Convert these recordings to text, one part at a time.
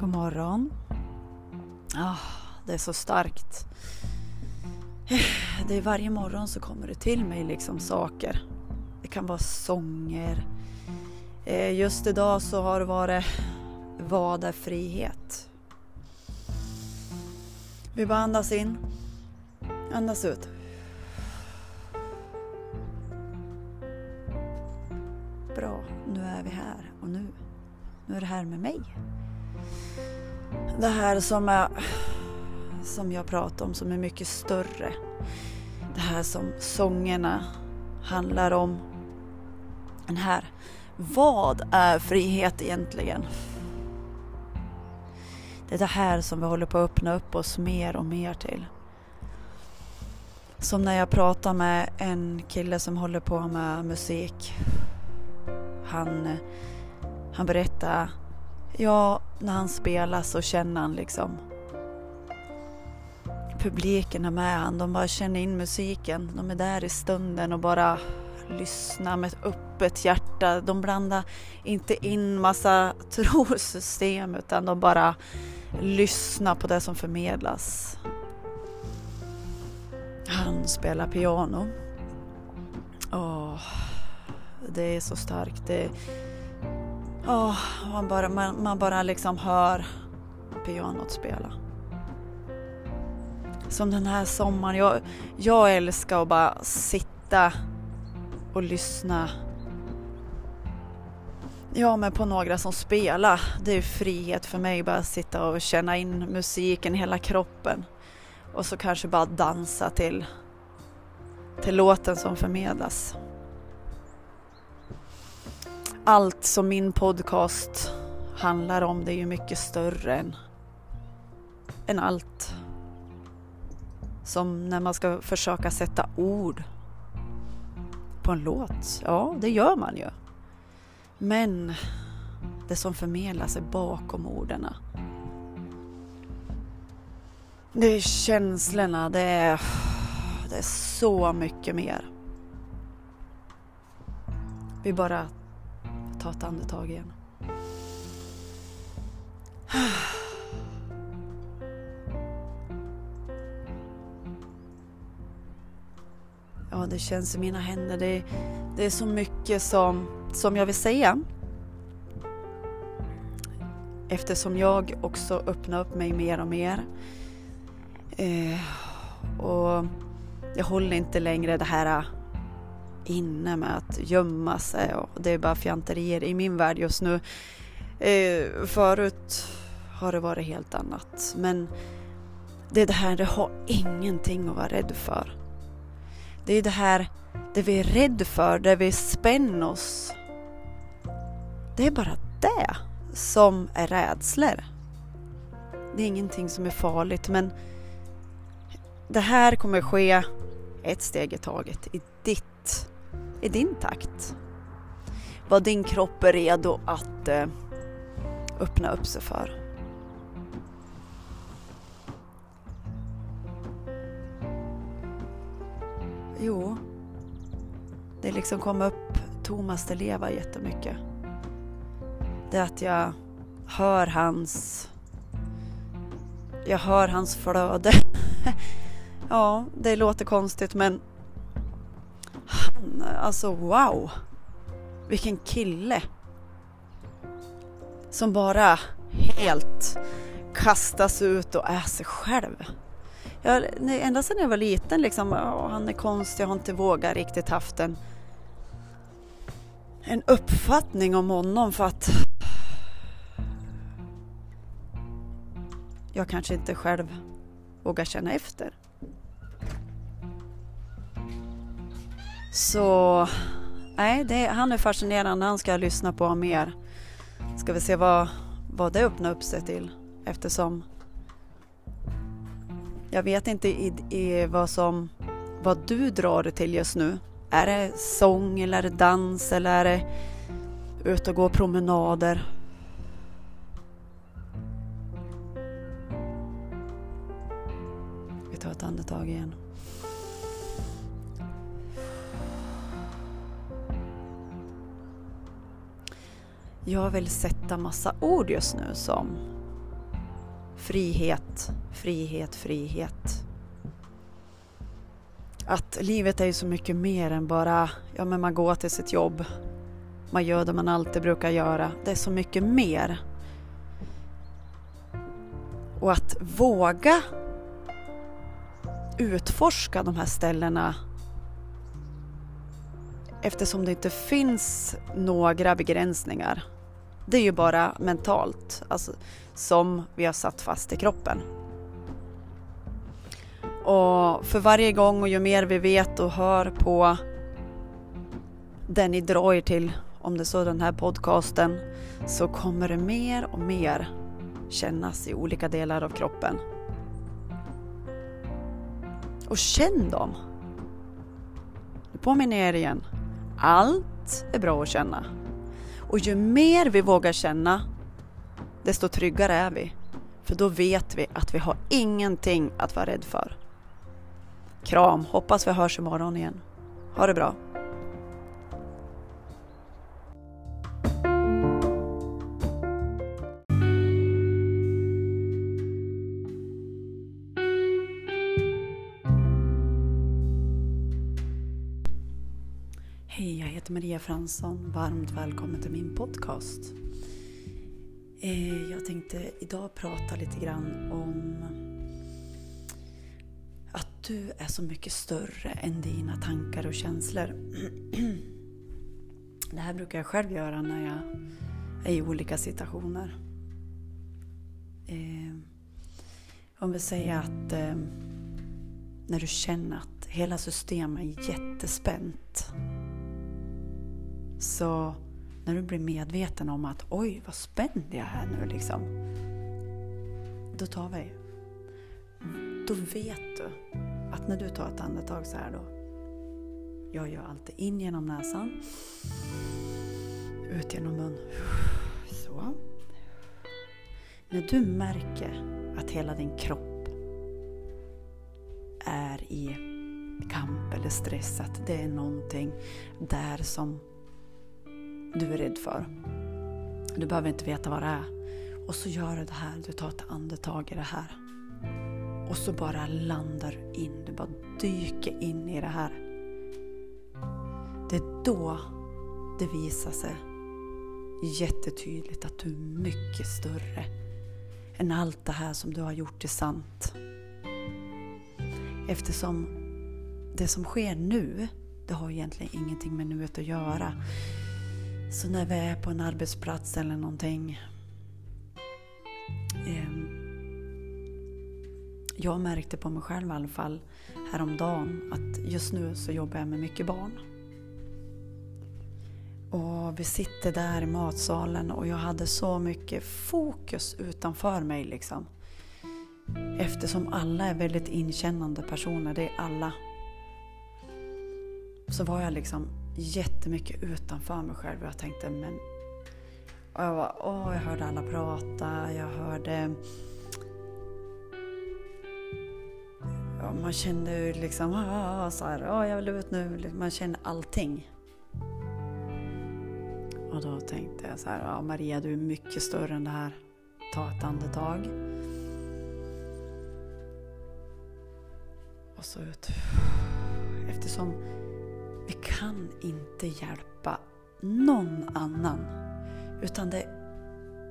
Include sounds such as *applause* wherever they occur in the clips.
God morgon. Ah, det är så starkt. Det är varje morgon så kommer det till mig liksom saker. Det kan vara sånger. Eh, just idag så har det varit Vad är frihet? Vi bara andas in. Andas ut. Bra, nu är vi här och nu. Nu är det här med mig. Det här som, är, som jag pratar om som är mycket större. Det här som sångerna handlar om. Den här. Vad är frihet egentligen? Det är det här som vi håller på att öppna upp oss mer och mer till. Som när jag pratar med en kille som håller på med musik. Han, han berättar Ja, när han spelar så känner han liksom publiken är med han. De bara känner in musiken. De är där i stunden och bara lyssnar med ett öppet hjärta. De blandar inte in massa *laughs* trosystem utan de bara lyssnar på det som förmedlas. Han spelar piano. Åh, det är så starkt. Det Oh, man, bara, man, man bara liksom hör pianot spela. Som den här sommaren. Jag, jag älskar att bara sitta och lyssna. Ja, men på några som spelar. Det är frihet för mig bara sitta och känna in musiken i hela kroppen. Och så kanske bara dansa till, till låten som förmedlas allt som min podcast handlar om det är ju mycket större än, än allt. Som när man ska försöka sätta ord på en låt. Ja, det gör man ju. Men det som förmedlas är bakom orden. Det är känslorna, det är, det är så mycket mer. Vi bara ta ett andetag igen. Ja, det känns i mina händer. Det, det är så mycket som, som jag vill säga. Eftersom jag också öppnar upp mig mer och mer. Eh, och jag håller inte längre det här inne med att gömma sig och det är bara fjanterier i min värld just nu. Eh, förut har det varit helt annat men det är det här, det har ingenting att vara rädd för. Det är det här, det vi är rädd för, det vi spänner oss. Det är bara det som är rädslor. Det är ingenting som är farligt men det här kommer ske ett steg i taget i ditt i din takt. Vad din kropp är redo att eh, öppna upp sig för. Jo, det liksom kom upp Thomas de Leva jättemycket. Det är att jag hör hans jag hör hans flöde. *laughs* ja, det låter konstigt men alltså wow! Vilken kille! Som bara helt kastas ut och är sig själv. Jag, ända sedan jag var liten liksom, åh, han är konstig, jag har inte vågat riktigt haft en, en uppfattning om honom för att jag kanske inte själv vågar känna efter. Så nej, det, han är fascinerande. Han ska jag lyssna på mer. Ska vi se vad, vad det öppnar upp sig till eftersom jag vet inte i, i vad som vad du drar det till just nu. Är det sång eller är det dans eller är det ut och gå promenader? Vi tar ett andetag igen. Jag vill sätta massa ord just nu som frihet, frihet, frihet. Att livet är ju så mycket mer än bara, ja men man går till sitt jobb, man gör det man alltid brukar göra. Det är så mycket mer. Och att våga utforska de här ställena eftersom det inte finns några begränsningar. Det är ju bara mentalt, alltså, som vi har satt fast i kroppen. Och för varje gång och ju mer vi vet och hör på den ni drar er till, om det så är den här podcasten, så kommer det mer och mer kännas i olika delar av kroppen. Och känn dem. Nu påminner jag er igen. Allt är bra att känna. Och ju mer vi vågar känna, desto tryggare är vi. För då vet vi att vi har ingenting att vara rädd för. Kram, hoppas vi hörs imorgon igen. Ha det bra. Hej, jag heter Maria Fransson. Varmt välkommen till min podcast. Eh, jag tänkte idag prata lite grann om att du är så mycket större än dina tankar och känslor. *clears throat* Det här brukar jag själv göra när jag är i olika situationer. Eh, om vi säger att eh, när du känner att hela systemet är jättespänt så när du blir medveten om att oj vad spänd jag är nu liksom. Då tar vi. Då vet du att när du tar ett andetag så här då. Jag gör alltid in genom näsan. Ut genom mun. Så. När du märker att hela din kropp är i kamp eller stress, att det är någonting där som du är rädd för. Du behöver inte veta vad det är. Och så gör du det här, du tar ett andetag i det här. Och så bara landar du in, du bara dyker in i det här. Det är då det visar sig jättetydligt att du är mycket större än allt det här som du har gjort till sant. Eftersom det som sker nu, det har egentligen ingenting med nuet att göra. Så när vi är på en arbetsplats eller någonting. Eh, jag märkte på mig själv i alla fall häromdagen att just nu så jobbar jag med mycket barn. Och vi sitter där i matsalen och jag hade så mycket fokus utanför mig liksom. Eftersom alla är väldigt inkännande personer, det är alla. Så var jag liksom jättemycket utanför mig själv och jag tänkte men... Och jag, var, åh, jag hörde alla prata, jag hörde... Ja, man kände ju liksom ah, ah, ah" så här, åh, jag vill ut nu. Liksom, man kände allting. Och då tänkte jag så här, ja, Maria du är mycket större än det här. Ta ett andetag. Och så ut. Eftersom vi kan inte hjälpa någon annan. Utan det,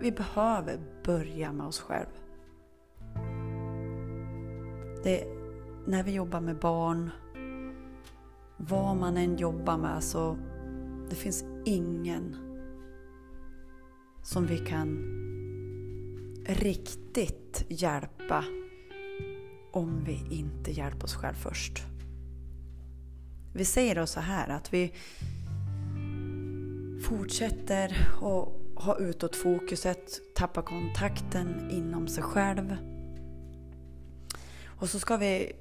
vi behöver börja med oss själva. Det, när vi jobbar med barn, vad man än jobbar med så det finns ingen som vi kan riktigt hjälpa om vi inte hjälper oss själva först. Vi säger då så här att vi fortsätter att ha utåtfokuset, tappa kontakten inom sig själv. Och så ska vi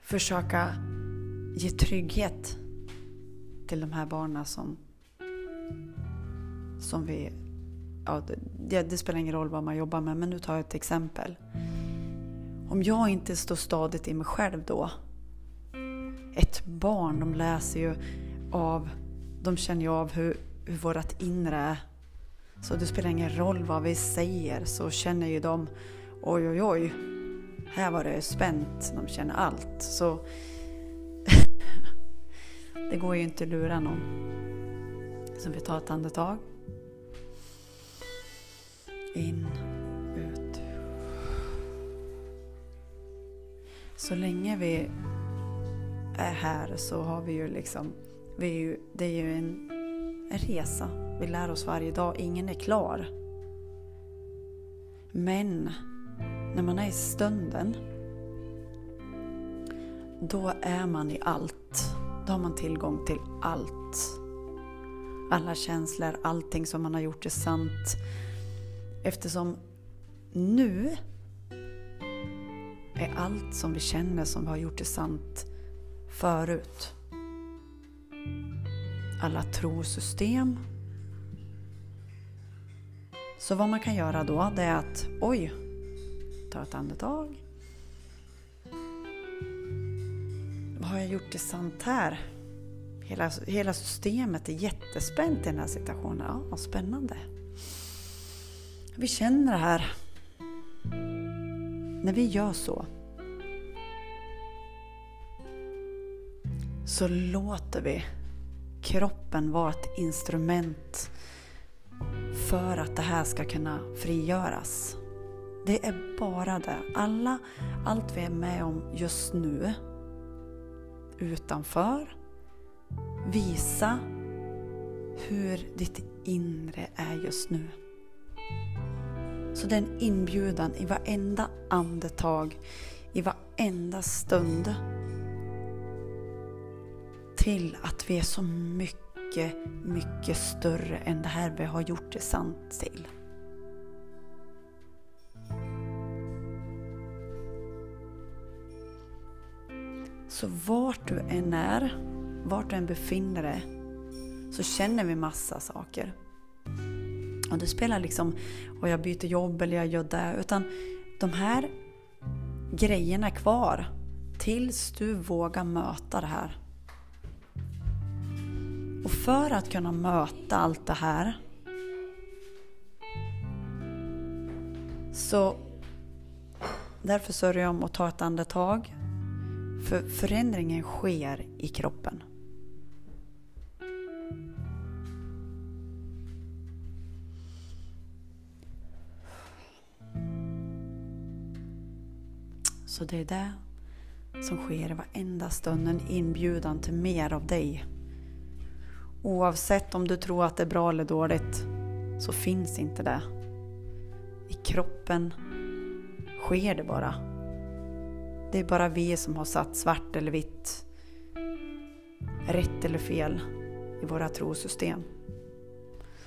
försöka ge trygghet till de här barnen som, som vi... Ja, det, det spelar ingen roll vad man jobbar med, men nu tar jag ett exempel. Om jag inte står stadigt i mig själv då ett barn, de läser ju av, de känner ju av hur, hur vårt inre är. Så det spelar ingen roll vad vi säger så känner ju de oj oj oj, här var det spänt, de känner allt. Så *laughs* det går ju inte att lura någon. Så vi tar ett andetag. In, ut. Så länge vi är här så har vi ju liksom, vi är ju, det är ju en, en resa. Vi lär oss varje dag, ingen är klar. Men när man är i stunden, då är man i allt. Då har man tillgång till allt. Alla känslor, allting som man har gjort är sant. Eftersom nu är allt som vi känner som vi har gjort är sant förut. Alla trosystem. Så vad man kan göra då det är att oj, ta ett andetag. Vad har jag gjort i sant här? Hela, hela systemet är jättespänt i den här situationen. Ja, vad spännande. Vi känner det här. När vi gör så så låter vi kroppen vara ett instrument för att det här ska kunna frigöras. Det är bara det. Alla, allt vi är med om just nu utanför visa hur ditt inre är just nu. Så det är en inbjudan i varenda andetag, i varenda stund till att vi är så mycket, mycket större än det här vi har gjort det sant till. Så vart du än är, vart du än befinner dig, så känner vi massa saker. Och det spelar liksom, och jag byter jobb eller jag gör det, utan de här grejerna är kvar tills du vågar möta det här. Och för att kunna möta allt det här så därför sörjer jag om att ta ett andetag. För förändringen sker i kroppen. Så det är det som sker i varenda stund, en inbjudan till mer av dig. Oavsett om du tror att det är bra eller dåligt så finns inte det. I kroppen sker det bara. Det är bara vi som har satt svart eller vitt, rätt eller fel i våra trosystem.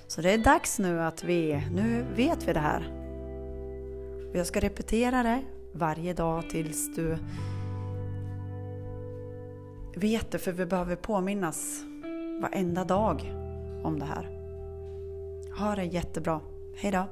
Så det är dags nu att vi, nu vet vi det här. Och jag ska repetera det varje dag tills du vet det, för vi behöver påminnas varenda dag om det här. Ha det jättebra. Hejdå!